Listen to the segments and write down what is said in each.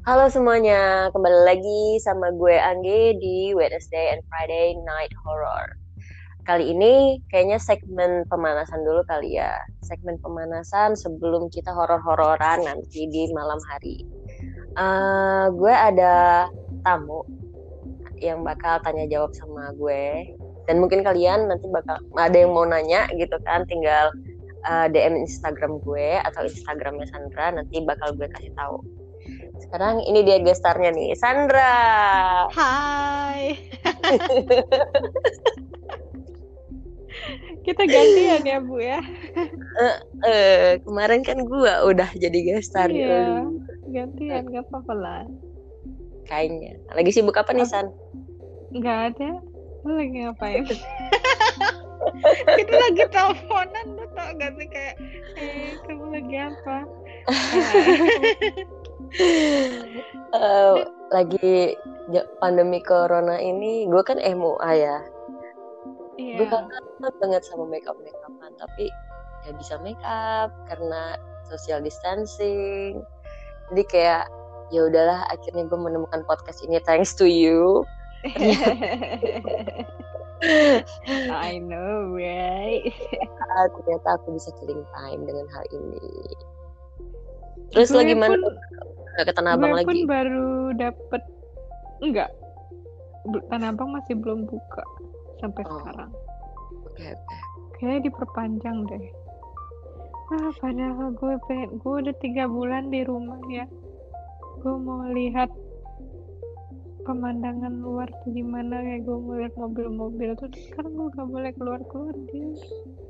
Halo semuanya, kembali lagi sama gue Angge di Wednesday and Friday Night Horror. Kali ini kayaknya segmen pemanasan dulu kali ya. Segmen pemanasan sebelum kita horor-hororan nanti di malam hari. Uh, gue ada tamu yang bakal tanya jawab sama gue. Dan mungkin kalian nanti bakal ada yang mau nanya gitu kan, tinggal uh, DM Instagram gue atau Instagramnya Sandra nanti bakal gue kasih tahu sekarang ini dia gestarnya nih, Sandra. Hai. Kita gantian ya Bu ya. Uh, uh, kemarin kan gua udah jadi gestar Iya, gantian gak apa-apa lah. Kayaknya. Lagi sibuk apa nih San? Gak ada. Lu lagi ngapain? Kita lagi teleponan lu tau gak sih kayak eh kamu lagi apa? uh, lagi pandemi corona ini gue kan MUA ya. Yeah. gue kangen banget sama makeup makeupan tapi ya bisa makeup karena social distancing. Jadi kayak ya udahlah akhirnya gue menemukan podcast ini thanks to you. I know right? Ternyata aku bisa killing time dengan hal ini terus lagi mana Gak ke Tanah Abang lagi? pun baru dapet enggak Tanah Abang masih belum buka sampai oh. sekarang. Oke okay, oke. Okay. Kayaknya diperpanjang deh. Ah padahal gue pengen gue udah tiga bulan di rumah ya. Gue mau lihat pemandangan luar tuh gimana kayak gue mau lihat mobil-mobil tuh sekarang gue gak boleh keluar keluar dia.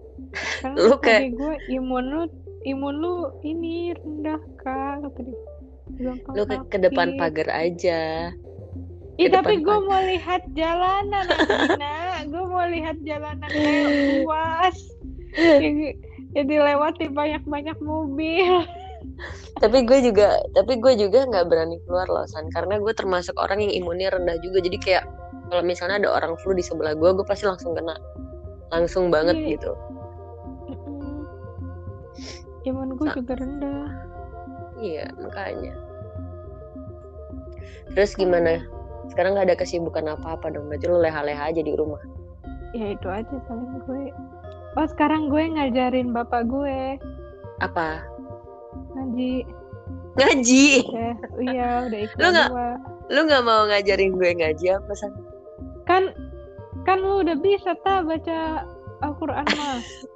Karena lu kayak gue imun lu imun lu ini rendah kak tadi lu ke, ke depan pagar aja Ih, tapi gue mau lihat jalanan, Nah, gue mau lihat jalanan yang luas. Jadi, lewati banyak-banyak mobil. tapi gue juga, tapi gue juga nggak berani keluar loh, San. Karena gue termasuk orang yang imunnya rendah juga. Jadi kayak kalau misalnya ada orang flu di sebelah gue, gue pasti langsung kena, langsung banget iya. gitu. Imun gue juga rendah. Iya, makanya. Terus gimana? Sekarang gak ada kesibukan apa-apa dong. Berarti lu leha-leha aja di rumah. Ya itu aja paling gue. Oh sekarang gue ngajarin bapak gue. Apa? Ngaji. Ngaji? Ya, iya udah ikut lu gak, Lu gak mau ngajarin gue ngaji apa san? Kan kan lu udah bisa ta baca Al-Quran mah.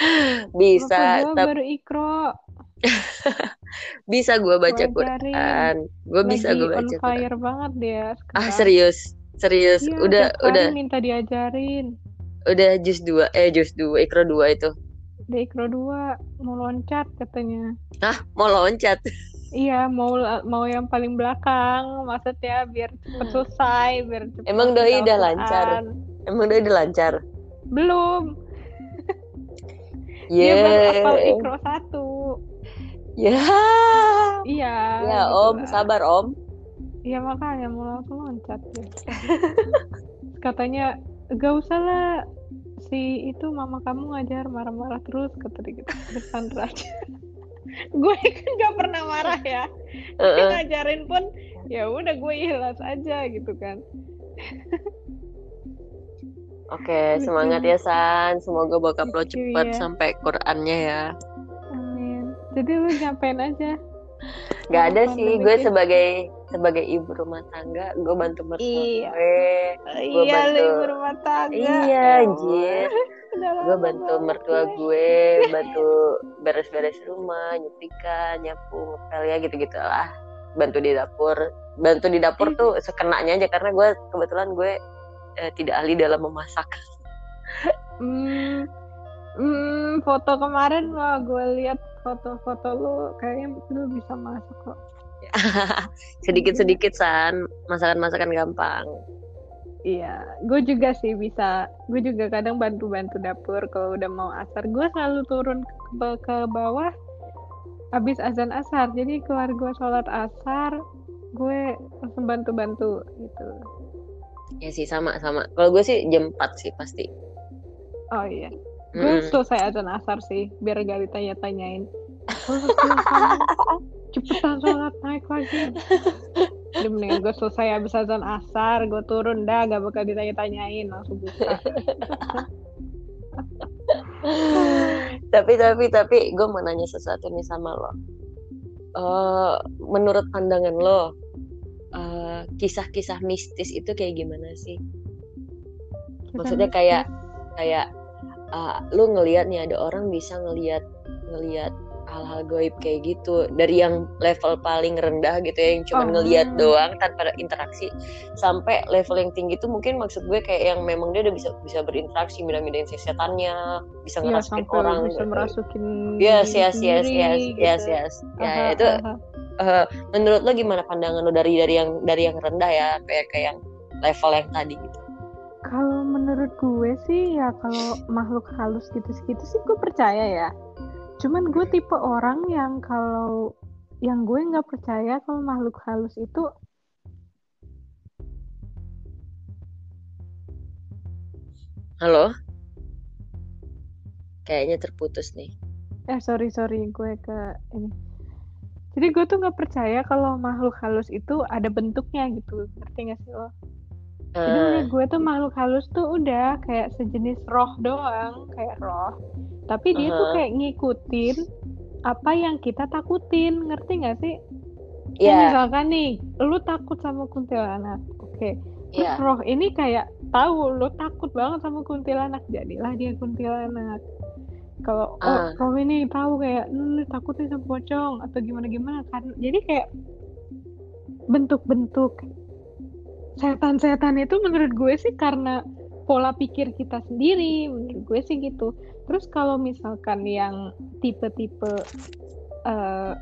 bisa. Gue baru ikro. bisa gue baca Quran. Gue bisa gue baca on fire Quran. banget dia sekarang. ah serius serius. Iya, udah udah. minta diajarin. Udah jus dua eh jus dua ikro dua itu. Udah ikro dua mau loncat katanya. Ah mau loncat? Iya mau mau yang paling belakang. Maksudnya biar cepet selesai biar cepet emang doi udah lancar? Emang doi udah lancar? Belum. Dia hafal ikro satu. Ya. Iya. Ya gitu Om, lah. sabar Om. Iya makanya mau langsung loncat ya. Katanya gak usah lah si itu mama kamu ngajar marah-marah terus kata dia gitu. Sandra aja. gue kan gak pernah marah ya. Uh -uh. ngajarin pun ya udah gue ikhlas aja gitu kan. Oke, semangat ya San. Semoga bokap lo cepet iya. sampai Qurannya ya jadi lu ngapain aja Gak ada sih, gue sebagai sebagai ibu rumah tangga, gue bantu mertua iya. gue. Gue iya, bantu, ibu rumah tangga. Iya, anjir. gue bantu mertua gue, bantu beres-beres rumah, nyetrika, nyapu, ngepel ya gitu-gitu lah. Bantu di dapur. Bantu di dapur tuh sekenanya aja karena gue kebetulan gue eh, tidak ahli dalam memasak. hmm, hmm, foto kemarin wah gue lihat foto-foto lu kayaknya lu bisa masak kok. Sedikit-sedikit san. Masakan-masakan gampang. Iya gue juga sih bisa. Gue juga kadang bantu-bantu dapur kalau udah mau asar. Gue selalu turun ke, ke bawah habis azan asar jadi keluar gue sholat asar gue langsung bantu-bantu gitu ya sih sama sama. Kalau gue sih jam 4 sih pasti. Oh iya. Gue mm. selesai azan asar sih biar gak ditanya-tanyain. Cepetan sholat naik lagi. Udah mendingan gue selesai habis azan asar gue turun dah gak bakal ditanya-tanyain langsung buka. Tapi tapi tapi gue mau nanya sesuatu nih sama lo. Uh, menurut pandangan lo uh, kisah-kisah mistis itu kayak gimana sih? Maksudnya kayak kayak uh, lu ngelihat nih ada orang bisa ngelihat ngelihat hal-hal goib kayak gitu dari yang level paling rendah gitu ya yang cuma oh. ngelihat doang tanpa interaksi sampai level yang tinggi itu mungkin maksud gue kayak yang memang dia udah bisa bisa berinteraksi mindahin si setannya bisa iya, ngerasukin ya, orang bisa gitu. merasukin yes yes yes yes gitu. yes yes ya aha, itu aha. Uh, menurut lo gimana pandangan lo dari dari yang dari yang rendah ya kayak kayak yang level yang tadi gitu kalau menurut gue sih ya kalau makhluk halus gitu-gitu sih gue percaya ya cuman gue tipe orang yang kalau yang gue nggak percaya kalau makhluk halus itu halo? Kayaknya terputus nih. Eh sorry sorry gue ke ini. Jadi gue tuh nggak percaya kalau makhluk halus itu ada bentuknya gitu. Ngerti gak sih lo? Jadi eh. menurut gue tuh makhluk halus tuh udah kayak sejenis roh doang kayak roh tapi dia uh -huh. tuh kayak ngikutin apa yang kita takutin ngerti gak sih yeah. misalkan nih lu takut sama kuntilanak oke okay. terus yeah. roh ini kayak tahu lu takut banget sama kuntilanak jadilah dia kuntilanak kalau uh. oh, ah. roh ini tahu kayak lu takut nih sama pocong atau gimana gimana kan jadi kayak bentuk-bentuk setan-setan itu menurut gue sih karena pola pikir kita sendiri menurut gue sih gitu terus kalau misalkan yang tipe-tipe uh,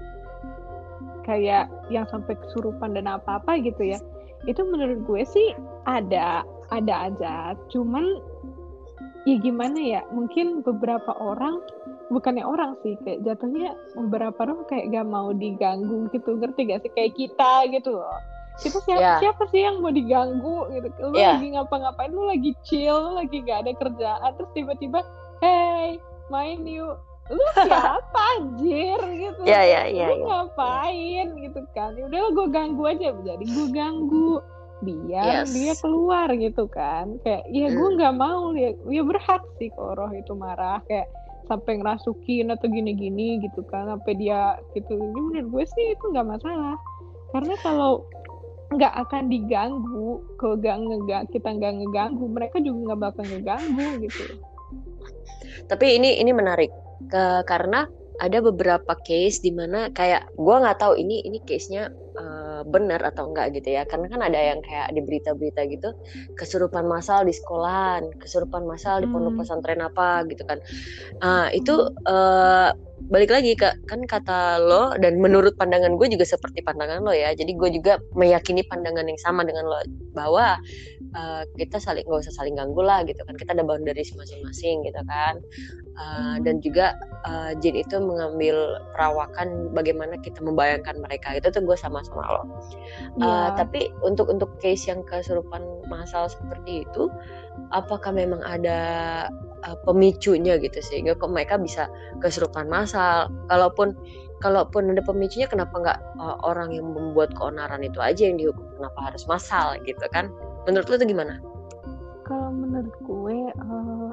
kayak yang sampai kesurupan dan apa-apa gitu ya itu menurut gue sih ada ada aja. Cuman ya gimana ya mungkin beberapa orang bukannya orang sih kayak jatuhnya beberapa orang kayak gak mau diganggu gitu. Ngerti gak sih? Kayak kita gitu loh. Kita siapa yeah. siapa sih yang mau diganggu gitu? Lu yeah. lagi ngapa-ngapain? Lu lagi chill lu lagi gak ada kerjaan. Terus tiba-tiba hey main yuk. Lu siapa anjir? Gitu. Yeah, yeah, yeah, lu yeah. ngapain? Gitu kan. Ya udah gue ganggu aja. Jadi gue ganggu. Biar yes. dia keluar gitu kan. Kayak ya gue hmm. nggak mm. mau ya ya berhak sih kalau roh itu marah. Kayak sampai ngerasukin atau gini-gini gitu kan. Sampai dia gitu. Ini menurut gue sih itu nggak masalah. Karena kalau nggak akan diganggu ke gak ngegang kita nggak ngeganggu mereka juga nggak bakal ngeganggu gitu tapi ini ini menarik ke karena ada beberapa case di mana kayak gue nggak tahu ini ini case nya uh, benar atau enggak gitu ya karena kan ada yang kayak di berita-berita gitu kesurupan massal di sekolahan kesurupan massal di pondok hmm. pesantren apa gitu kan uh, itu uh, balik lagi ke kan kata lo dan menurut pandangan gue juga seperti pandangan lo ya. Jadi gue juga meyakini pandangan yang sama dengan lo bahwa uh, kita saling nggak usah saling ganggu lah gitu kan. Kita ada boundaries masing-masing gitu kan. Uh, dan juga uh, jin itu mengambil perawakan bagaimana kita membayangkan mereka. Itu tuh gue sama sama lo. Yeah. uh, tapi untuk untuk case yang kesurupan masal seperti itu apakah memang ada uh, pemicunya gitu sehingga kok mereka bisa kesurupan massal kalaupun kalaupun ada pemicunya kenapa nggak uh, orang yang membuat keonaran itu aja yang dihukum? Kenapa harus massal gitu kan? Menurut lu itu gimana? Kalau menurut gue uh,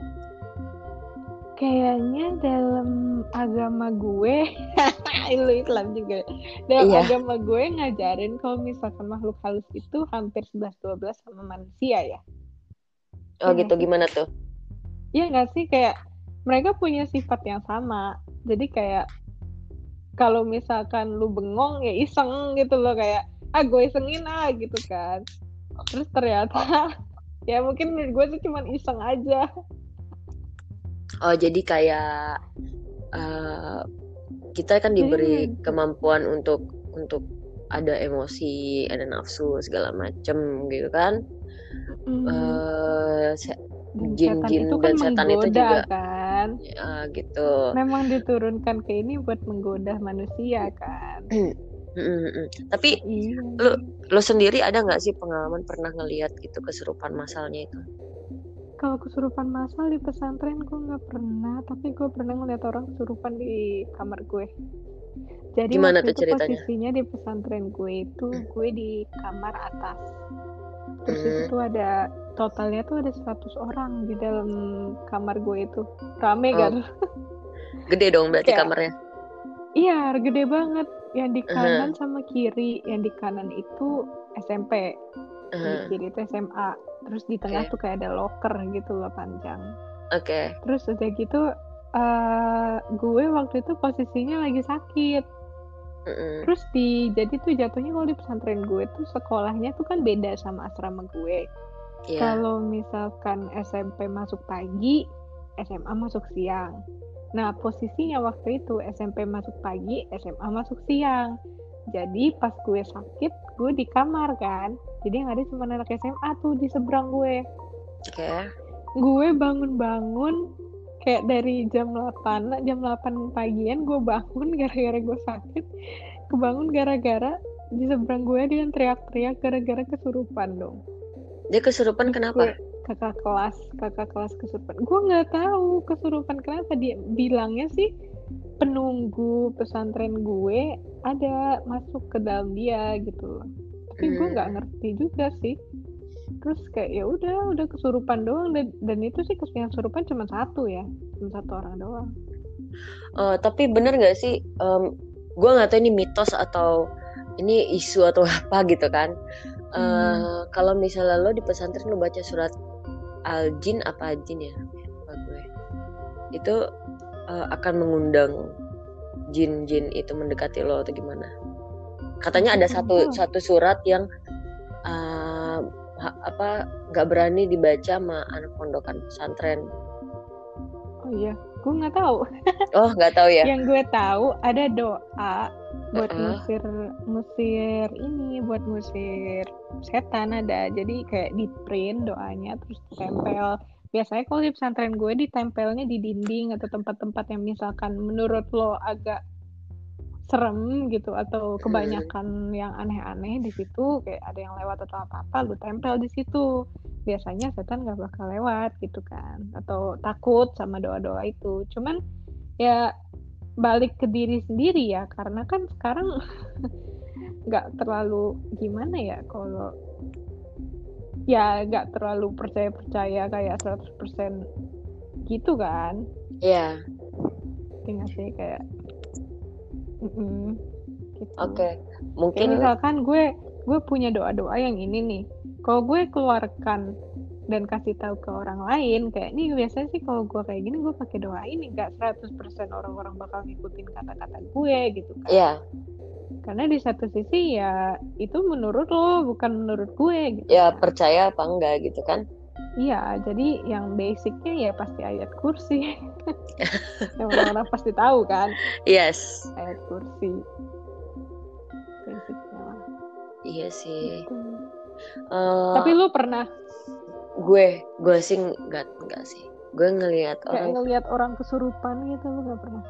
kayaknya dalam agama gue lu Islam juga dalam iya. agama gue ngajarin kalau misalkan makhluk halus itu hampir 11-12 sama manusia ya oh ya, gitu gimana tuh Iya nggak sih kayak mereka punya sifat yang sama. Jadi kayak kalau misalkan lu bengong ya iseng gitu loh kayak ah gue isengin ah gitu kan. Terus ternyata ya mungkin gue tuh cuma iseng aja. Oh jadi kayak uh, kita kan diberi jadi, kemampuan untuk untuk ada emosi, ada nafsu segala macem gitu kan. Mm. Uh, jin-jin itu kan dan setan itu juga kan ya gitu memang diturunkan ke ini buat menggoda manusia kan tapi iya. lo lo sendiri ada nggak sih pengalaman pernah ngelihat gitu kesurupan masalnya itu kalau kesurupan masal di pesantren gue nggak pernah tapi gue pernah ngeliat orang kesurupan di kamar gue Jadi Gimana waktu tuh itu ceritanya? posisinya di pesantren gue itu gue di kamar atas. Terus itu Hmm. tuh ada totalnya tuh ada 100 orang di dalam kamar gue itu. Rame Oh. kan? Gede dong berarti Kayak- kamarnya. Iya, gede banget. Yang di kanan sama kiri. Yang di kanan itu SMP, yang di Uh-huh. kiri itu SMA. Terus di tengah Oke. tuh kayak ada locker gitu loh panjang. Oke. Terus udah gitu eh gue waktu itu posisinya lagi sakit. Mm-mm. Terus di jadi tuh jatuhnya kalau di pesantren gue tuh sekolahnya tuh kan beda sama asrama gue. Iya. Kalau misalkan SMP masuk pagi, SMA masuk siang. Nah, posisinya waktu itu SMP masuk pagi, SMA masuk siang. Jadi pas gue sakit, gue di kamar kan. Jadi yang ada cuma anak SMA tuh di seberang gue. Oke. Gue bangun-bangun kayak dari jam 8, jam 8 pagian gue bangun gara-gara gue sakit. Kebangun gara-gara di seberang gue dia yang teriak-teriak gara-gara kesurupan dong. Dia kesurupan kenapa? gue- kakak kelas kakak kelas kesurupan gue nggak tahu kesurupan kenapa dia bilangnya sih penunggu pesantren gue ada masuk ke dalam dia gitu loh tapi gue Hmm. nggak ngerti juga sih terus kayak ya udah udah kesurupan doang dan, dan itu sih yang kesurupan cuma satu ya cuma satu orang doang Eh, tapi bener nggak sih? Um, gue nggak tahu ini mitos atau ini isu atau apa gitu kan? Eh, Hmm. Kalau misalnya lo di pesantren lo baca surat al-jin apa jin ya? Lupa gue. Itu eh, akan mengundang jin-jin itu mendekati lo atau gimana? Katanya ada satu satu surat yang ha- apa nggak berani dibaca sama anak pondokan pesantren. oh iya gue nggak tahu Oh nggak tahu ya? yang gue tahu ada doa buat Heeh. musir musir ini buat musir setan ada jadi kayak di print doanya terus ditempel biasanya kalau di pesantren gue ditempelnya di dinding atau tempat-tempat yang misalkan menurut lo agak serem gitu atau kebanyakan yang aneh-aneh di situ kayak ada yang lewat atau apa-apa lu tempel di situ. Biasanya setan nggak bakal lewat gitu kan atau takut sama doa-doa itu. Cuman ya balik ke diri sendiri ya karena kan sekarang nggak terlalu gimana ya kalau ya nggak terlalu percaya percaya kayak 100% gitu kan. Iya. tinggal sih kayak mm-mm, gitu. Oke. Kayak Mungkin misalkan gue gue punya doa-doa yang ini nih kalau gue keluarkan dan kasih tahu ke orang lain kayak ini biasanya sih kalau gue kayak gini gue pakai doa ini nggak 100% orang-orang bakal ngikutin kata-kata gue gitu kan ya karena di satu sisi ya itu menurut lo bukan menurut gue gitu ya kan. percaya apa enggak gitu kan iya jadi yang basicnya ya pasti ayat kursi. Yang orang-orang pasti tahu kan? Yes. Ayat kursi. Basicnya lah. Iya sih. Gitu. Eh, tapi lu pernah? gue gue sih enggak enggak sih. Gue ngelihat kayak orang ngelihat orang kesurupan gitu lu gak pernah?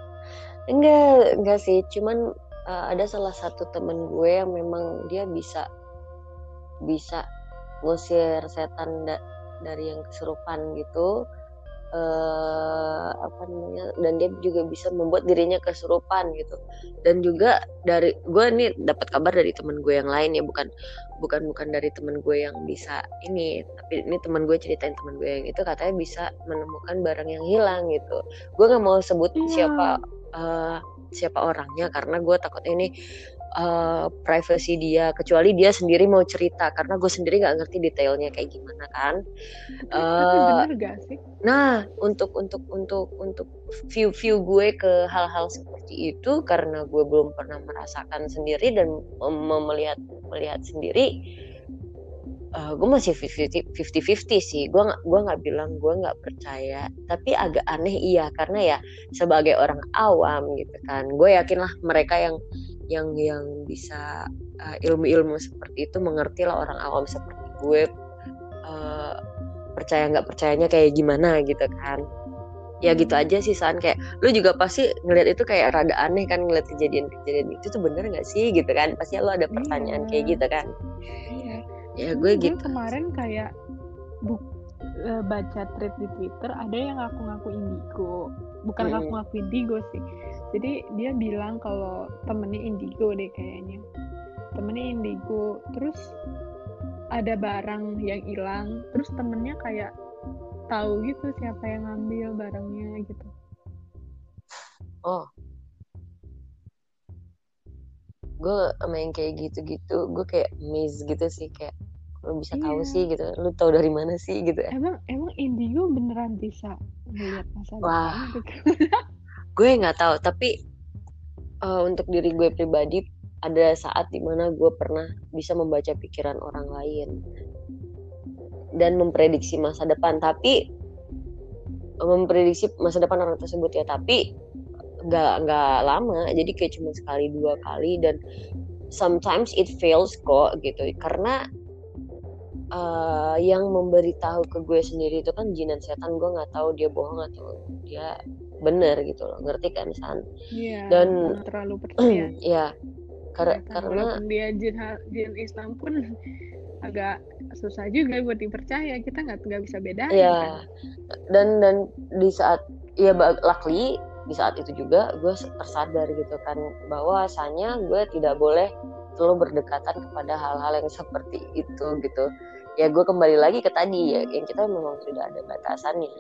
Enggak enggak sih. Cuman eh, ada salah satu temen gue yang memang dia bisa bisa ngusir setan da- dari yang kesurupan gitu eh apa namanya dan dia juga bisa membuat dirinya kesurupan gitu dan juga dari gue nih dapat kabar dari temen gue yang lain ya bukan bukan bukan dari temen gue yang bisa ini tapi ini temen gue ceritain temen gue yang itu katanya bisa menemukan barang yang hilang gitu gue nggak mau sebut Iya. siapa eh, siapa orangnya karena gue takut ini eh, privacy dia kecuali dia sendiri mau cerita karena gue sendiri nggak ngerti detailnya kayak gimana kan bener gak sih Nah, untuk untuk untuk untuk view-view gue ke hal-hal seperti itu karena gue belum pernah merasakan sendiri dan melihat melihat sendiri, eh, gue masih 50-50 sih. Gue nggak gue nggak bilang gue nggak percaya, tapi agak aneh iya karena ya sebagai orang awam gitu kan, gue yakinlah mereka yang yang yang bisa eh, ilmu-ilmu seperti itu mengerti lah orang awam seperti gue. eh, percaya nggak percayanya kayak gimana gitu kan. Ya gitu aja sih san. Kayak lu juga pasti ngeliat itu kayak rada aneh kan ngeliat kejadian-kejadian itu tuh bener nggak sih gitu kan? Pasti lu ada pertanyaan Iya. kayak gitu kan. Iya. Ya gue gitu. kemarin kayak buk, eh, baca thread di Twitter ada yang ngaku-ngaku indigo bukan Hmm. ngaku-ngaku indigo sih. Jadi dia bilang kalau temennya indigo deh kayaknya. Temennya indigo terus ada barang yang hilang terus temennya kayak tahu gitu siapa yang ngambil barangnya gitu. Oh. Gue sama yang kayak gitu-gitu gue kayak miss gitu sih kayak lu bisa tahu Iya. sih gitu. Lu tahu dari mana sih gitu ya? Emang emang indigo beneran bisa melihat masa Wah. depan gitu? Gue nggak tahu tapi eh, untuk diri gue pribadi ada saat di mana gue pernah bisa membaca pikiran orang lain. Dan memprediksi masa depan tapi memprediksi masa depan orang tersebut ya. Tapi nggak nggak lama. Jadi kayak cuma sekali dua kali. Dan sometimes it fails kok gitu. Karena eh, yang memberitahu ke gue sendiri itu kan jin dan setan. Gue nggak tahu dia bohong atau dia bener gitu loh. Ngerti kan san? Iya, Dan- terlalu percaya. Ya kar- Ternyata karena walaupun dia jin jin Islam pun agak susah juga buat dipercaya. Kita nggak nggak bisa bedain kan. Ya dan dan di saat ya luckily di saat itu juga gue tersadar gitu kan bahwasanya gue tidak boleh terlalu berdekatan kepada hal-hal yang seperti itu gitu ya gue kembali lagi ke tadi ya yang kita memang sudah ada batasannya.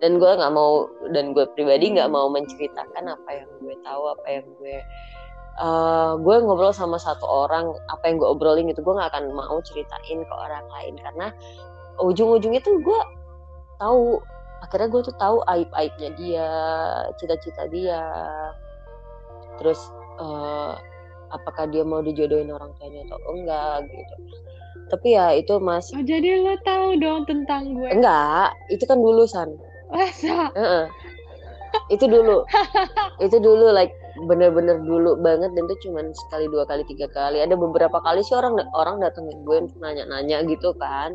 Dan gue nggak mau dan gue pribadi nggak mau menceritakan apa yang gue tahu apa yang gue eh, gue ngobrol sama satu orang apa yang gue obrolin itu gue nggak akan mau ceritain ke orang lain. Karena ujung-ujungnya tuh gue tahu akhirnya gue tuh tahu aib-aibnya dia cita-cita dia. Terus eh, apakah dia mau dijodohin orang tuanya atau enggak gitu. Tapi ya itu mas oh jadi lo tahu dong tentang gue. Enggak itu kan dulu san. Masa? Heeh. itu dulu. Itu dulu like bener-bener dulu banget dan itu cuman sekali dua kali tiga kali. Ada beberapa kali sih orang orang datengin gue nanya-nanya gitu kan.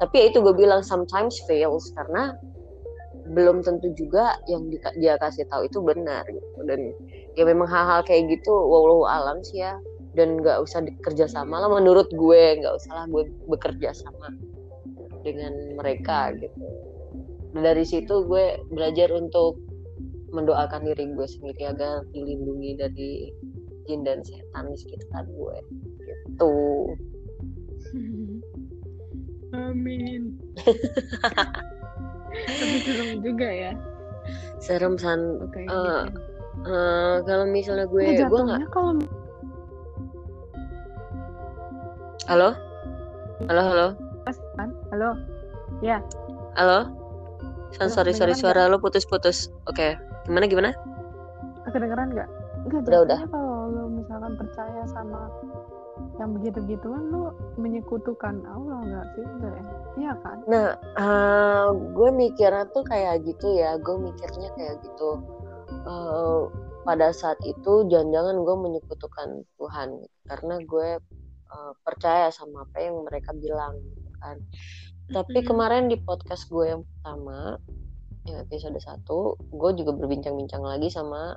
Tapi ya itu gue bilang sometimes fails karena belum tentu juga yang di- dia kasih tahu itu benar gitu. Dan ya memang hal-hal kayak gitu wallahu alam sih ya. Dan nggak usah bekerja sama lah menurut gue nggak usah lah gue bekerja sama dengan mereka gitu. Dan dari situ gue belajar untuk mendoakan diri gue sendiri agar dilindungi dari jin dan setan di sekitar gue gitu. Amin tapi serem juga ya. Serem san. Lo kayak Eh, gitu. Eh, kalau misalnya gue Nah, gue nggak jatuhnya kalau halo? Halo halo? Kan halo? Ya. Halo? San sorry sorry suara lo putus-putus. Oke. Gimana gimana? Kedengeran nggak? Enggak, Udah, udah. kalau lo misalkan percaya sama yang begitu-gituan lo menyekutukan Allah nggak sih enggak ya iya kan Nah, eh, gue mikirnya tuh kayak gitu ya. Gue mikirnya kayak gitu. Eh, pada saat itu, jangan-jangan gue menyekutukan Tuhan, karena gue eh, percaya sama apa yang mereka bilang, gitu kan. Tapi kemarin di podcast gue yang pertama, yang episode 1, gue juga berbincang-bincang lagi sama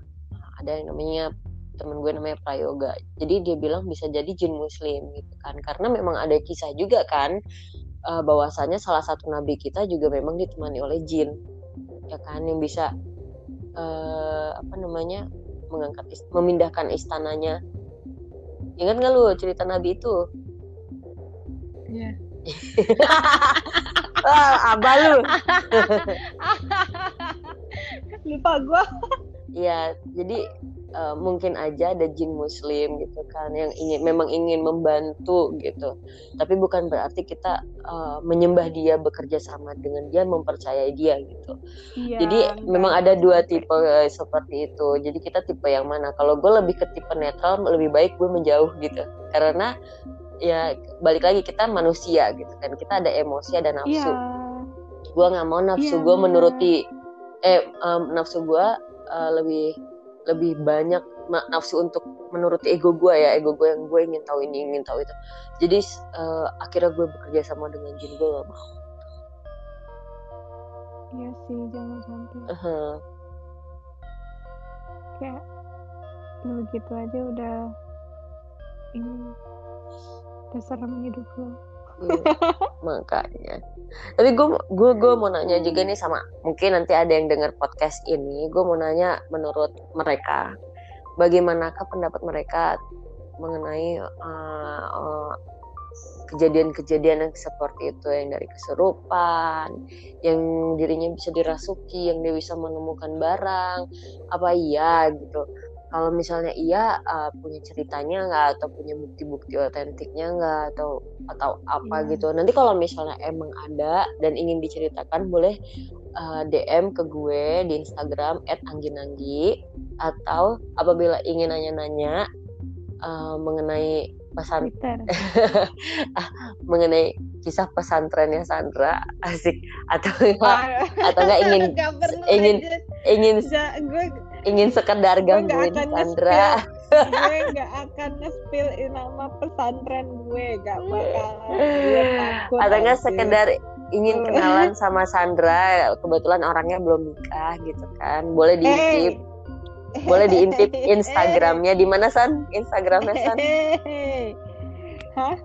ada yang namanya temen gue namanya Prayoga. Jadi dia bilang bisa jadi jin muslim gitu kan. Karena memang ada kisah juga kan eh, bahwasanya salah satu nabi kita juga memang ditemani oleh jin. Ya kan yang bisa eh, apa namanya? mengangkat ist- memindahkan istananya. Ingat nggak lu cerita nabi itu? Iya. Wah, abah lu. lupa gua Iya, jadi eh, mungkin aja ada jin muslim gitu kan yang ingin memang ingin membantu gitu. Tapi bukan berarti kita eh, menyembah dia, bekerja sama dengan dia, mempercayai dia gitu. iya Jadi enggak memang ada dua tipe eh, seperti itu. Jadi kita tipe yang mana? Kalau gue lebih ke tipe netral, lebih baik gue menjauh gitu. Karena ya balik lagi kita manusia gitu kan. Kita ada emosi, ada nafsu. Gue nggak mau nafsu Iya, gue menuruti eh em, nafsu gue eh, lebih lebih banyak nafsu untuk menuruti ego gue ya ego gue yang gue ingin tahu ini ingin tahu itu. Jadi eh, akhirnya gue bekerja sama dengan jin gue gak mau. Iya sih jangan sampai. Eheh. kayak lu gitu aja udah ini udah serem hidup lo makanya. Tapi gue gue gue mau nanya juga nih sama mungkin nanti ada yang dengar podcast ini gue mau nanya menurut mereka bagaimanakah pendapat mereka mengenai uh, uh, kejadian-kejadian yang seperti itu yang dari keserupan yang dirinya bisa dirasuki yang dia bisa menemukan barang apa iya gitu kalau misalnya iya uh, punya ceritanya nggak? Atau punya bukti-bukti otentiknya nggak? Atau atau apa yeah. gitu? Nanti kalau misalnya emang ada dan ingin diceritakan boleh uh, eh, DM ke gue di Instagram @angginanggi atau apabila ingin nanya-nanya uh, mengenai pesan mengenai kisah pesantrennya Sandra asik atau enggak atau enggak ingin ingin ingin gue ingin sekedar gangguin Sandra. gue nggak akan nge-spill nama pesantren gue. Gak bakal. Atau nggak sekedar ingin kenalan sama Sandra kebetulan orangnya belum nikah gitu kan. Boleh diintip hey. boleh diintip Instagramnya. Di mana San? Instagramnya San? Hah?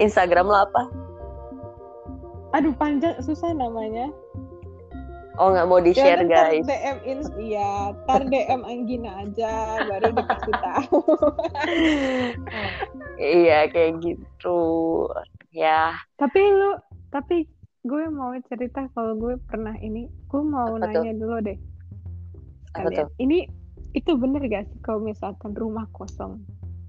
Instagram lo apa? Aduh panjang. Susah namanya Oh nggak mau di share ya, guys. DM in iya, tar DM Anggina aja baru dikasih tahu. iya kayak gitu. Ya. Tapi lu tapi gue mau cerita kalau gue pernah ini, gue mau Apa nanya tuh? dulu deh. Apa tuh? Ini itu bener gak sih kalau misalkan rumah kosong?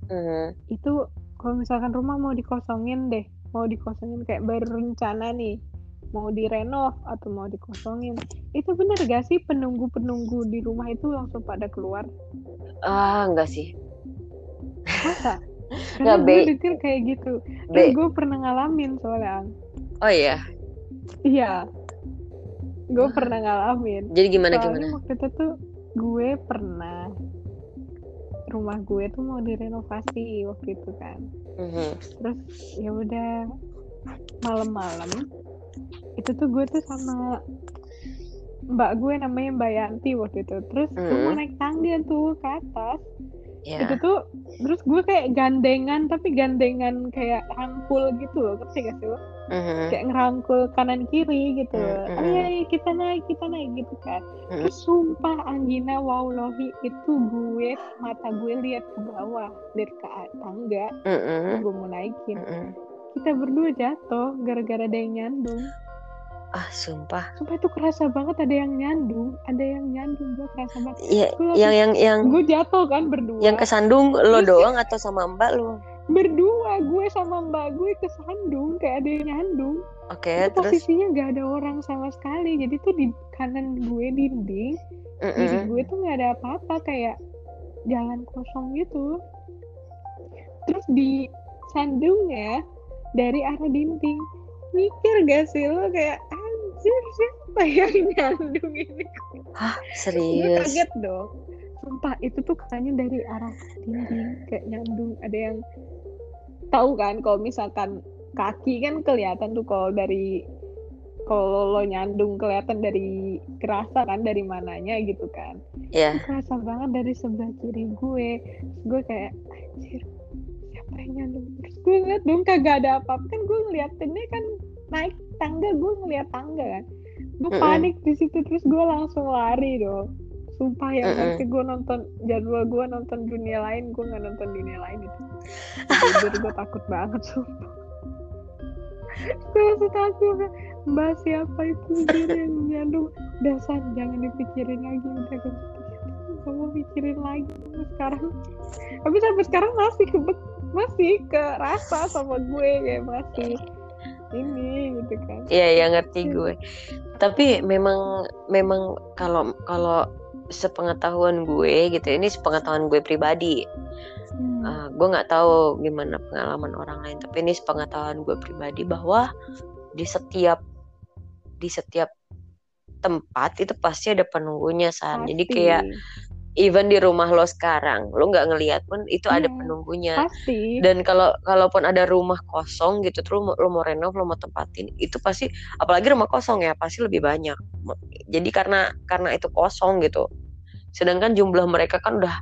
Mm -hmm. Itu kalau misalkan rumah mau dikosongin deh, mau dikosongin kayak baru rencana nih mau direnov atau mau dikosongin. Itu benar gak sih penunggu penunggu di rumah itu langsung pada keluar? Ah enggak sih. Masa? Karena gue detail kayak gitu. Terus gue pernah ngalamin soalnya oh iya? Iya. Gue pernah ngalamin. Jadi gimana soalnya gimana? waktu itu tuh gue pernah rumah gue tuh mau direnovasi waktu itu kan. Mm -hmm. terus ya udah malam-malam itu tuh gue tuh sama mbak gue namanya Mbak Yanti waktu itu terus mm. gue mau naik tangga tuh ke atas yeah. itu tuh terus gue kayak gandengan tapi gandengan kayak rangkul gitu loh ngerti gak sih lo mm-hmm. kayak ngerangkul kanan kiri gitu mm-hmm. ayo kita naik kita naik gitu kan mm-hmm. terus sumpah Anggina Waulohi itu gue mata gue lihat ke bawah dari ke tangga mm-hmm. gue mau naikin mm-hmm. kita berdua jatuh gara-gara ada yang nyandung ah sumpah. Sumpah itu kerasa banget ada yang nyandung ada yang nyandung gue kerasa banget. Iya yang yang yang gue jatuh kan berdua. yang kesandung lo Terus doang atau sama mbak lo? Berdua gue sama mbak gue kesandung kayak ada yang nyandung. Oke okay, terus? posisinya gak ada orang sama sekali jadi tuh di kanan gue dinding mm -mm. di gue tuh gak ada apa-apa kayak jalan kosong gitu. Terus di sandungnya dari arah dinding mikir gak sih lo kayak anjir siapa yang nyandung ini? Hah? Serius? Gue kaget dong. Sumpah itu tuh katanya dari arah dinding kayak nyandung. Ada yang tahu kan kalau misalkan kaki kan kelihatan tuh kalau dari kalau lo nyandung kelihatan dari kerasa kan dari mananya gitu kan. Iya. Yeah. kerasa banget dari sebelah kiri gue. Gue kayak anjir matanya terus gue ngeliat dong kagak ada apa-apa. Kan gue ngeliatinnya kan naik tangga gue ngeliat tangga kan. Gue -mm. panik di situ terus gue langsung lari dong. Sumpah ya mm gue nonton jadwal gue nonton dunia lain gue nggak nonton dunia lain itu. Jadi gue takut banget sumpah. Gue langsung takut mbak. Siapa itu? Yang nyandung. Dasar jangan dipikirin lagi udah gak mau pikirin lagi sekarang. Tapi sampai sekarang masih kebet masih kerasa sama gue kayak masih ini gitu kan. Iya ya ngerti gue. Tapi memang memang kalau kalau sepengetahuan gue gitu ini sepengetahuan gue pribadi. Hmm. uh, gue nggak tahu gimana pengalaman orang lain tapi ini sepengetahuan gue pribadi bahwa di setiap di setiap tempat itu pasti ada penunggunya san. Jadi kayak even di rumah lo sekarang lo nggak ngelihat pun itu yeah, ada iya, penunggunya. pasti. dan kalau kalaupun ada rumah kosong gitu terus lo, lo mau renov lo mau tempatin itu pasti apalagi rumah kosong ya pasti lebih banyak. Jadi karena karena itu kosong gitu. Sedangkan jumlah mereka kan udah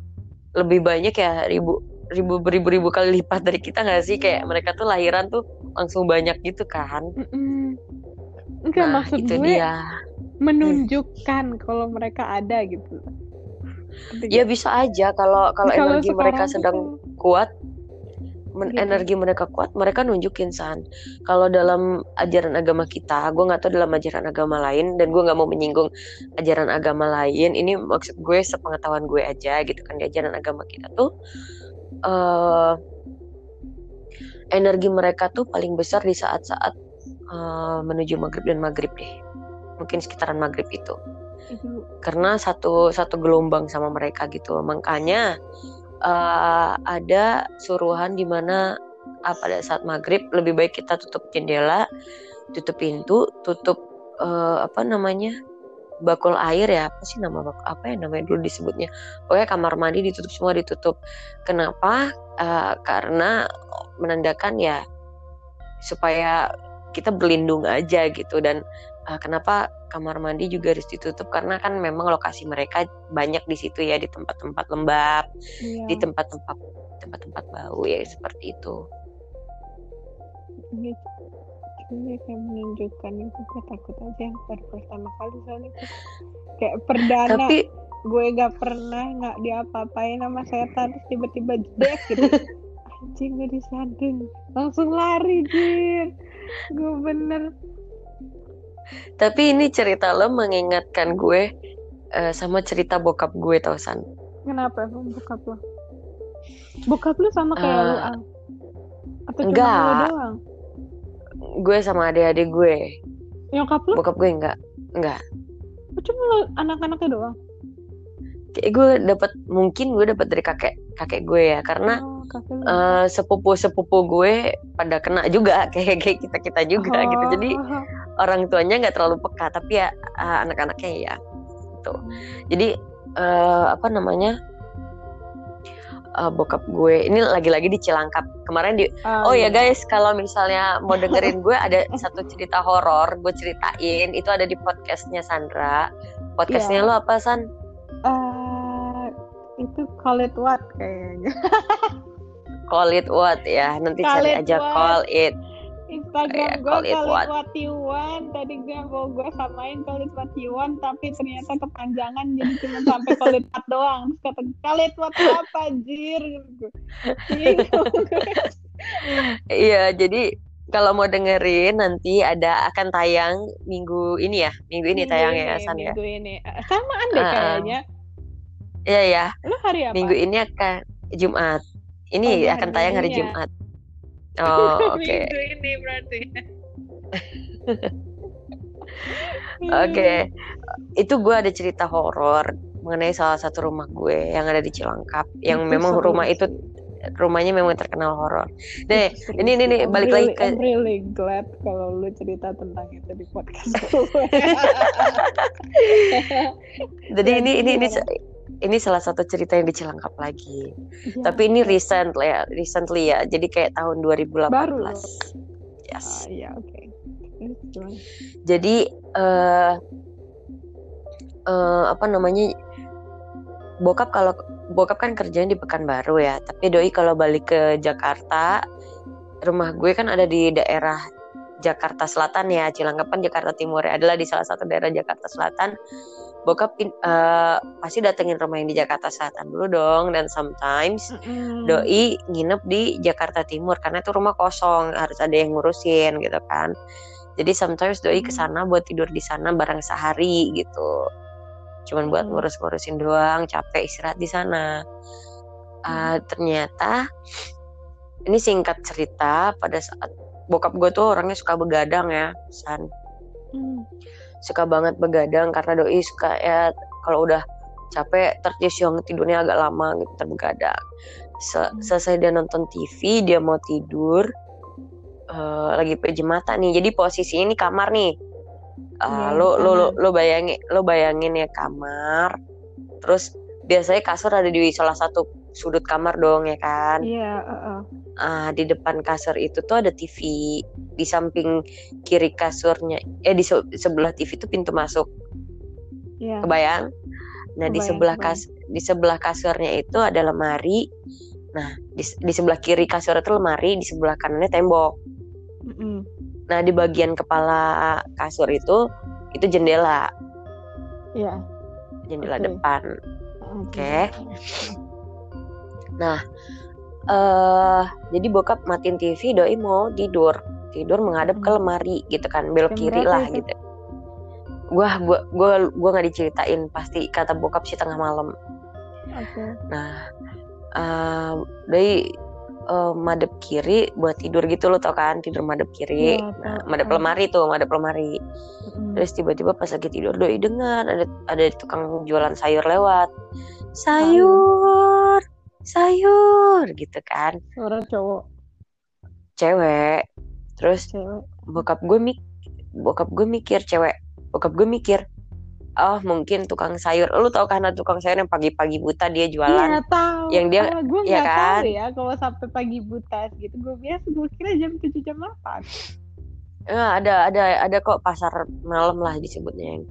lebih banyak ya ribu ribu beribu ribu kali lipat dari kita nggak sih? Kayak mereka tuh lahiran tuh langsung banyak gitu kan. Enggak nah maksud itu gue dia. menunjukkan kalau mereka ada gitu ya nggak? bisa aja kalau kalau energi mereka sekarang sedang kuat men- Gitu. energi mereka kuat mereka nunjukin san kalau dalam ajaran agama kita gue nggak tahu dalam ajaran agama lain dan gue nggak mau menyinggung ajaran agama lain ini maksud gue sepengetahuan gue aja gitu kan di ajaran agama kita tuh eh energi mereka tuh paling besar di saat-saat eh, menuju maghrib dan maghrib deh mungkin sekitaran maghrib itu Itu karena satu satu gelombang sama mereka gitu. Makanya eh, ada suruhan di mana ah, pada saat maghrib lebih baik kita tutup jendela tutup pintu tutup eh, apa namanya bakul air ya. Apa sih nama bak- apa ya namanya dulu disebutnya? Pokoknya kamar mandi ditutup semua ditutup. Kenapa? Eh, karena menandakan ya supaya kita berlindung aja gitu. Dan eh, kenapa kamar mandi juga harus ditutup? Karena kan memang lokasi mereka banyak di situ ya di tempat-tempat lembab iya. di tempat-tempat tempat-tempat bau ya seperti itu. Gitu Cuma kayak menunjukkan itu gue takut aja yang baru pertama kali soalnya. Kayak perdana tapi gue gak pernah nggak diapa-apain sama setan terus tiba-tiba jedek gitu. Anjing gue disandung langsung lari jir gue bener tapi ini cerita lo mengingatkan gue eh, sama cerita bokap gue tau san? Kenapa? Bokap lo? Bokap lu sama kayak lu Eh, Ang? atau cuma lu doang? Gue sama adik-adik gue. Nyokap lu bokap gue enggak. Enggak. Cuma lu anak-anaknya doang? Kayak gue dapat mungkin gue dapat dari kakek kakek gue ya. Karena oh, eh, sepupu-sepupu gue pada kena juga kayak kayak kita kita juga gitu. Jadi Oh. orang tuanya nggak terlalu peka tapi ya eh, anak-anaknya ya gitu. Jadi eh, apa namanya eh, bokap gue ini lagi-lagi di Cilangkap. Kemarin di Ah, oh ya iya. guys kalau misalnya mau dengerin gue ada satu cerita horor gue ceritain. Itu ada di podcastnya Sandra. Podcastnya Iya. lo apa San? Eh, itu call it what kayaknya call it what ya? Nanti Call cari aja what. call it. Instagram Iya, gue call call it it what. you want. Tadi gue mau gue samain call it what you want tapi ternyata kepanjangan jadi cuma sampai call it what doang. Terus kata call it what apa gue. iya jadi kalau mau dengerin nanti ada akan tayang minggu ini ya? Minggu ini Minggu tayangnya ya ini, San ya? minggu ini. Samaan deh Ah, ah. kayaknya. Iya ya lu hari apa? Minggu ini akan Jumat ini Oh, akan tayang hari Minggunya. Jumat. Oh oke. Minggu ini berarti. Oke, itu gue ada cerita horor mengenai salah satu rumah gue yang ada di Cilangkap, yang Itu memang seru. rumah itu rumahnya memang terkenal horor. Deh, Itu ini- ini- nih, balik I'm lagi really- ke- I'm really glad kalau lu cerita tentang itu di podcast gue. Jadi Ya, ini ini ini gimana? Ini salah satu cerita yang di Cilangkap lagi. Iya, Tapi ini recent lah ya, recently ya. Jadi kayak tahun 2018. Baru. Yes. Ah, iya oke gimana? Jadi eh eh, apa namanya? Bokap kalau bokap kan kerjanya di Pekanbaru ya, tapi doi kalau balik ke Jakarta, rumah gue kan ada di daerah Jakarta Selatan ya, Cilangkap kan Jakarta Timur ya, adalah di salah satu daerah Jakarta Selatan. Bokap eh, pasti datengin rumah yang di Jakarta Selatan dulu dong, dan sometimes Mm-mm. doi nginep di Jakarta Timur karena itu rumah kosong harus ada yang ngurusin gitu kan. Jadi sometimes doi ke sana buat tidur di sana bareng sehari gitu. Cuman buat ngurus-ngurusin doang capek istirahat di sana. Ah, ternyata ini singkat cerita pada saat bokap gue tuh orangnya suka begadang ya san Hmm. Suka banget begadang karena doi suka ya kalau udah capek terus yang tidurnya agak lama gitu terbegadang. Se- Hmm. selesai dia nonton TV dia mau tidur eh, lagi pejam mata nih. Jadi posisinya ini kamar nih. Iya, lo, lo lo lo bayangin lo bayangin ya kamar. Terus biasanya kasur ada di salah satu sudut kamar dong ya kan Iya, heeh. Ah, di depan kasur itu tuh ada TV di samping kiri kasurnya eh di se- sebelah TV itu pintu masuk Iya. kebayang nah di Kebayang, sebelah kebayang. kas di sebelah kasurnya itu ada lemari Nah, di, di sebelah kiri kasur itu lemari, di sebelah kanannya tembok. Mm-mm. Nah, di bagian kepala kasur itu itu jendela, Iya. jendela Oke. depan. Oke. Nah, eh jadi bokap matiin TV, doi mau tidur, tidur menghadap ke Hmm. lemari gitu kan, belok kiri lah itu? gitu. Gua gua gua gua nggak diceritain pasti kata bokap sih tengah malam. Oke. Nah, eh doi eh, madep kiri buat tidur gitu lo tau kan, tidur madep kiri. Iya, Nah, madep lemari tuh, madep lemari. Mm-mm. Terus tiba-tiba pas lagi tidur doi dengar ada ada tukang jualan sayur lewat. Sayur, sayur gitu kan. Suara cowok, Cewek. Terus cewek. bokap gue mik bokap gue mikir cewek. Bokap gue mikir oh mungkin tukang sayur. Lu tau kan tukang sayur yang pagi-pagi buta dia jualan. Iya tahu. Yang dia- gue nggak kan? tahu ya kalau sampai pagi buta gitu. Gue biasa gue kira jam 7 jam 8. Eh, ada ada ada kok pasar malam lah disebutnya yang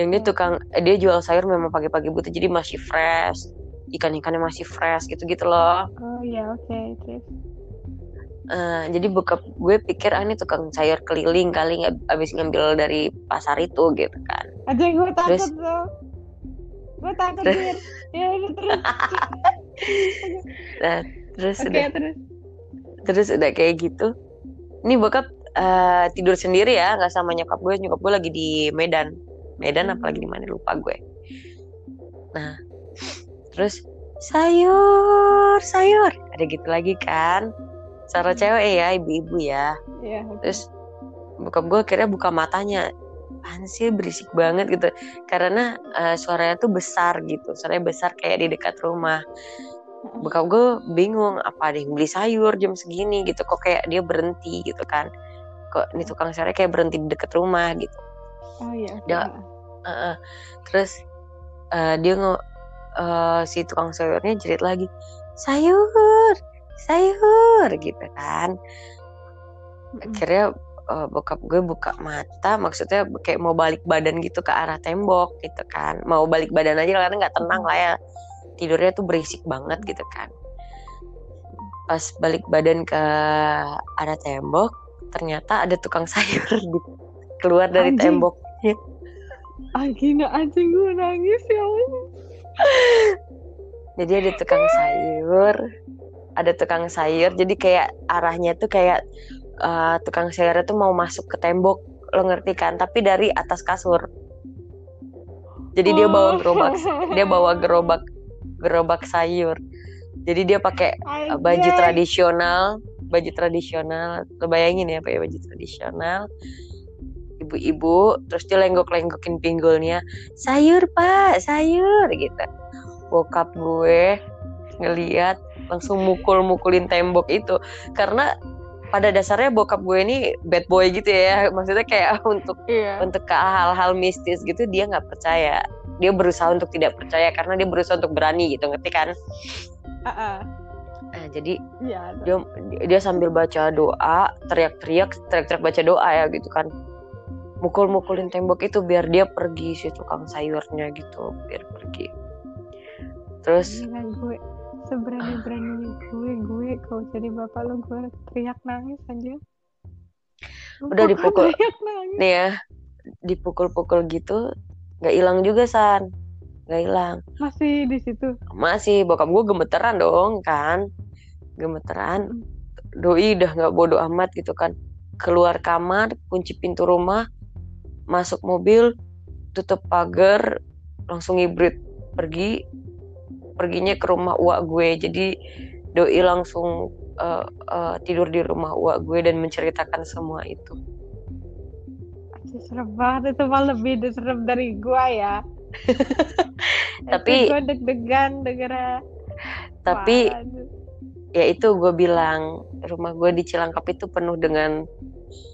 yang dia tukang dia jual sayur memang pagi-pagi buta jadi masih fresh ikan-ikannya masih fresh gitu-gitu loh Oh iya oke terus. Eh, jadi bokap gue pikir ah ini tukang sayur keliling kali nggak abis ngambil dari pasar itu gitu kan Aja gue takut Terus- tuh. Gue takut Terus-. Ya terus. nah terus Oke udah terus. terus udah kayak gitu ini bokap eh, tidur sendiri ya nggak sama nyokap gue nyokap gue lagi di Medan Medan Hmm. apalagi di mana lupa gue nah terus sayur sayur. Ada gitu lagi kan? Cara Hmm. cewek ya ibu-ibu ya. Oke. terus bokap gue akhirnya buka matanya. Apaan sih berisik banget gitu. Karena eh, suaranya tuh besar gitu. Suaranya besar kayak di dekat rumah. Bokap gue bingung apa ada yang beli sayur jam segini? Gitu. Kok kayak dia berhenti gitu kan? Kok ini tukang sayurnya kayak berhenti di dekat rumah gitu. Oh iya. Dia- Heeh. terus eh, dia nge eh, si tukang sayurnya jerit lagi sayur sayur gitu kan. Akhirnya eh, bokap gue buka mata maksudnya kayak mau balik badan gitu ke arah tembok gitu kan. Mau balik badan aja karena nggak tenang lah ya. Tidurnya tuh berisik banget gitu kan. Pas balik badan ke arah tembok ternyata ada tukang sayur di, keluar dari Anjing. tembok Ah gila anjing gue nangis ya Allah. Jadi ada tukang sayur ada tukang sayur. Jadi kayak arahnya tuh kayak eh, tukang sayurnya tuh mau masuk ke tembok. Lo ngerti kan? Tapi dari atas kasur. Jadi dia bawa gerobak dia bawa gerobak gerobak sayur. Jadi dia pakai eh, baju tradisional baju tradisional. Lo bayangin ya pakai baju tradisional ibu-ibu terus dia lenggok-lenggokin pinggulnya sayur pak sayur gitu bokap gue ngeliat langsung mukul-mukulin tembok itu karena pada dasarnya bokap gue ini bad boy gitu ya maksudnya kayak untuk Iya. untuk ke hal-hal mistis gitu dia nggak percaya dia berusaha untuk tidak percaya karena dia berusaha untuk berani gitu ngerti kan ah. nah, jadi Iya. dia dia sambil baca doa teriak-teriak teriak-teriak baca doa ya gitu kan mukul-mukulin tembok itu biar dia pergi si tukang sayurnya gitu biar pergi. Terus Gila gue seberani berani gue gue kalau jadi bapak lo gue teriak nangis aja. Udah dipukul. nih ya dipukul-pukul gitu nggak hilang juga san. Nggak hilang. Masih di situ. masih bokap gue gemeteran dong kan. Gemeteran. Doi udah nggak bodoh amat gitu kan. Keluar kamar kunci pintu rumah masuk mobil tutup pagar langsung hibrid pergi perginya ke rumah uak gue jadi doi langsung eh, eh, tidur di rumah uak gue dan menceritakan semua itu serem banget itu mah lebih serem dari gue ya. Tapi- gue deg-degan dengernya. tapi anjir. ya itu gue bilang rumah gue di Cilangkap itu penuh dengan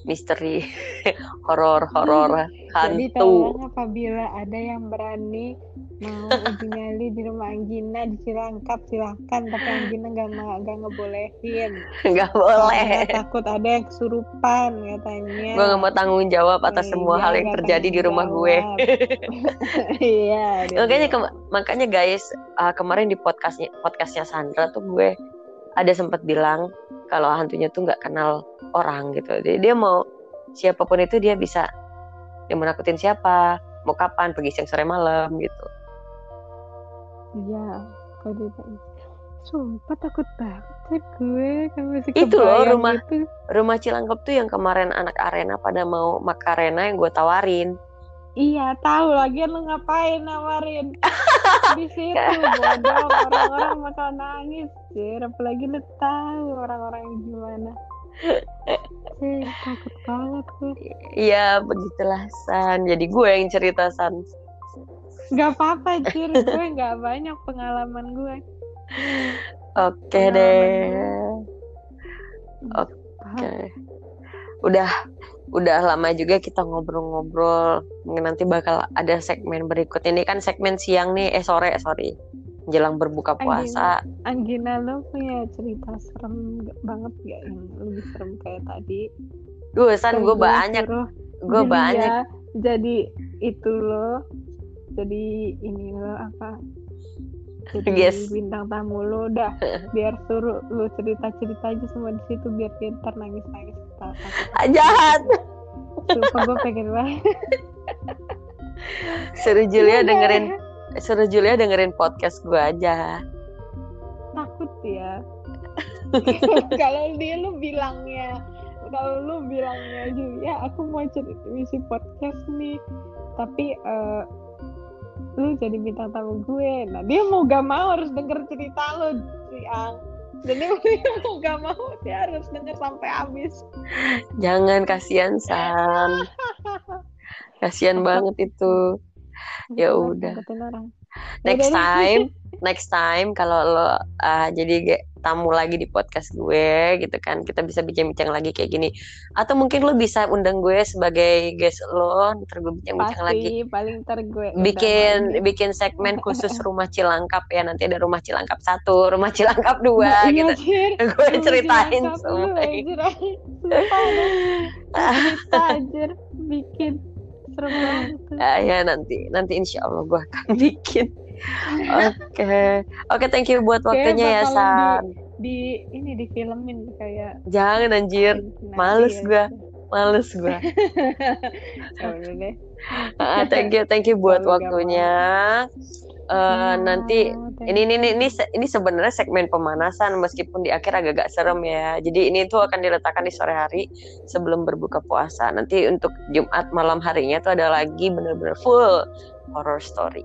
misteri horor horor Jadi hantu. tolong apabila ada yang berani mau uji nyali di rumah Anggina di Cilangkap silahkan tapi Anggina gak, ma- gak ngebolehin. Nggak Karena boleh takut ada yang kesurupan katanya. Gue nggak mau tanggung jawab atas Iya, semua hal yang nggak terjadi di rumah gue. iya makanya kema- makanya guys uh, kemarin di podcastnya podcastnya Sandra tuh gue ada sempat bilang kalau hantunya tuh nggak kenal orang gitu. Jadi dia mau siapa pun itu dia bisa dia mau nakutin siapa mau kapan pergi siang sore malam gitu. Iya kode sumpah takut banget gue kan masih itu loh rumah itu. rumah Cilangkap tuh yang kemarin anak arena pada mau makarena yang gue tawarin. Iya tahu lagi lu ngapain nawarin di situ bodoh orang-orang bakal nangis sih apalagi lu tahu orang-orang yang gimana. Takut banget tuh iya begitulah San. Jadi gue yang cerita San. Gak apa-apa Jir gue gak banyak pengalaman gue. Oke okay deh. oke. Okay. udah udah lama juga kita ngobrol-ngobrol nanti bakal ada segmen berikut ini kan segmen siang nih eh sore sorry. Jelang berbuka puasa. Anggina, Anggina lo punya cerita serem banget gak yang lebih serem kayak tadi? Gue san gue banyak. gue banyak. ya, jadi itu lo jadi ini lo apa? Jadi yes. bintang tamu lo udah. Biar suruh lo cerita cerita aja semua di situ biar dia ntar nangis nangis jahat. Sumpah gue pengen banget. Suruh Julia dengerin suruh Julia dengerin podcast gue aja. Takut ya kalau dia lu bilangnya. Kalau lu bilangnya Julia aku mau cerita misi podcast nih. Tapi uh, lu jadi bintang tamu gue. Nah dia mau gak mau harus denger cerita lu siang jadi mau gak mau dia harus denger sampai habis. Jangan kasihan san kasihan banget itu. Ya udah. next time next time kalau lo uh, jadi tamu lagi di podcast gue gitu kan kita bisa bincang-bincang lagi kayak gini. Atau mungkin lo bisa undang gue sebagai guest lo ntar gue bincang-bincang lagi. paling ntar gue bikin bikin segmen khusus rumah Cilangkap ya nanti ada rumah Cilangkap satu rumah Cilangkap dua nah, gitu. iya, gue ceritain semua. cerita bikin serem banget uh, ya nanti nanti insya Allah gue akan bikin Oke, okay. oke, okay, thank you buat waktunya ya San. Di, di ini di filmin kayak. Jangan anjir, males ya. gue, males gue. uh, thank you, thank you buat waktunya. Uh, oh, nanti ini ini ini ini, ini sebenarnya segmen pemanasan meskipun di akhir agak-agak serem ya. Jadi ini tuh akan diletakkan di sore hari sebelum berbuka puasa. Nanti untuk Jumat malam harinya tuh ada lagi bener-bener full horror story.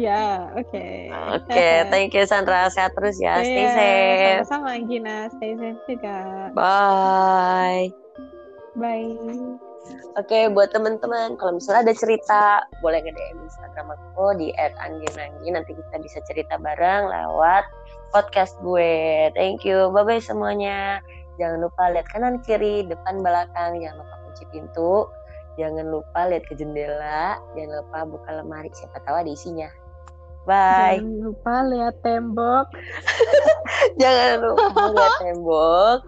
Ya, oke. Okay. Oke, okay, thank you Sandra. Sehat terus ya. Stay yeah, safe. Sama-sama Gina, stay safe juga. Bye. Bye. Oke, okay, buat teman-teman, kalau misalnya ada cerita, boleh nge-DM Instagram aku di @angginanggi. Nanti kita bisa cerita bareng lewat podcast gue. Thank you. Bye-bye semuanya. Jangan lupa lihat kanan kiri, depan belakang. Jangan lupa kunci pintu. Jangan lupa lihat ke jendela. Jangan lupa buka lemari. Siapa tahu ada isinya. Bye. Jangan lupa lihat tembok. Jangan lupa lihat tembok.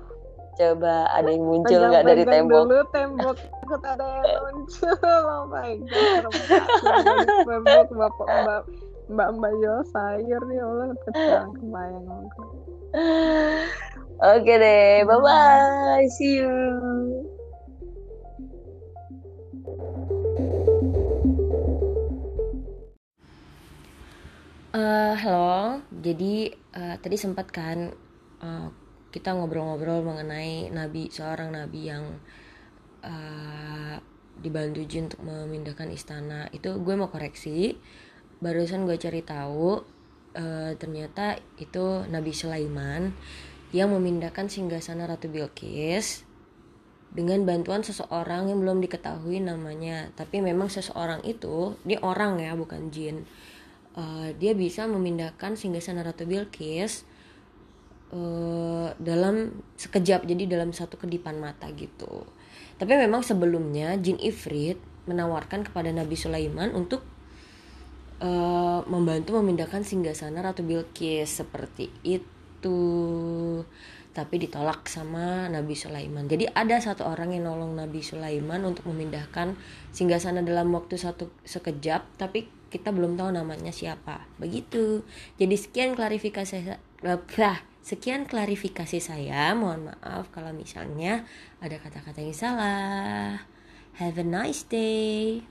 Coba ada yang muncul nggak dari tembok? dulu tembok. Takut ada yang muncul. Oh my god. tembok bapak mbak mbak mbak jual sayur nih Allah kecang kebayang Oke okay deh, bye bye, see you. Uh, halo, jadi uh, tadi sempat kan uh, kita ngobrol-ngobrol mengenai nabi seorang nabi yang uh, dibantu jin untuk memindahkan istana. Itu gue mau koreksi, barusan gue cari tahu uh, ternyata itu Nabi Sulaiman yang memindahkan singgasana Ratu Bilqis dengan bantuan seseorang yang belum diketahui namanya. Tapi memang seseorang itu, ini orang ya, bukan jin uh, dia bisa memindahkan singgasana Ratu Bilqis uh, dalam sekejap jadi dalam satu kedipan mata gitu. Tapi memang sebelumnya jin ifrit menawarkan kepada Nabi Sulaiman untuk uh, membantu memindahkan singgasana Ratu Bilqis seperti itu. Tapi ditolak sama Nabi Sulaiman. Jadi ada satu orang yang nolong Nabi Sulaiman untuk memindahkan singgasana dalam waktu satu sekejap, tapi kita belum tahu namanya siapa. Begitu. Jadi sekian klarifikasi lah sekian klarifikasi saya. Mohon maaf kalau misalnya ada kata-kata yang salah. Have a nice day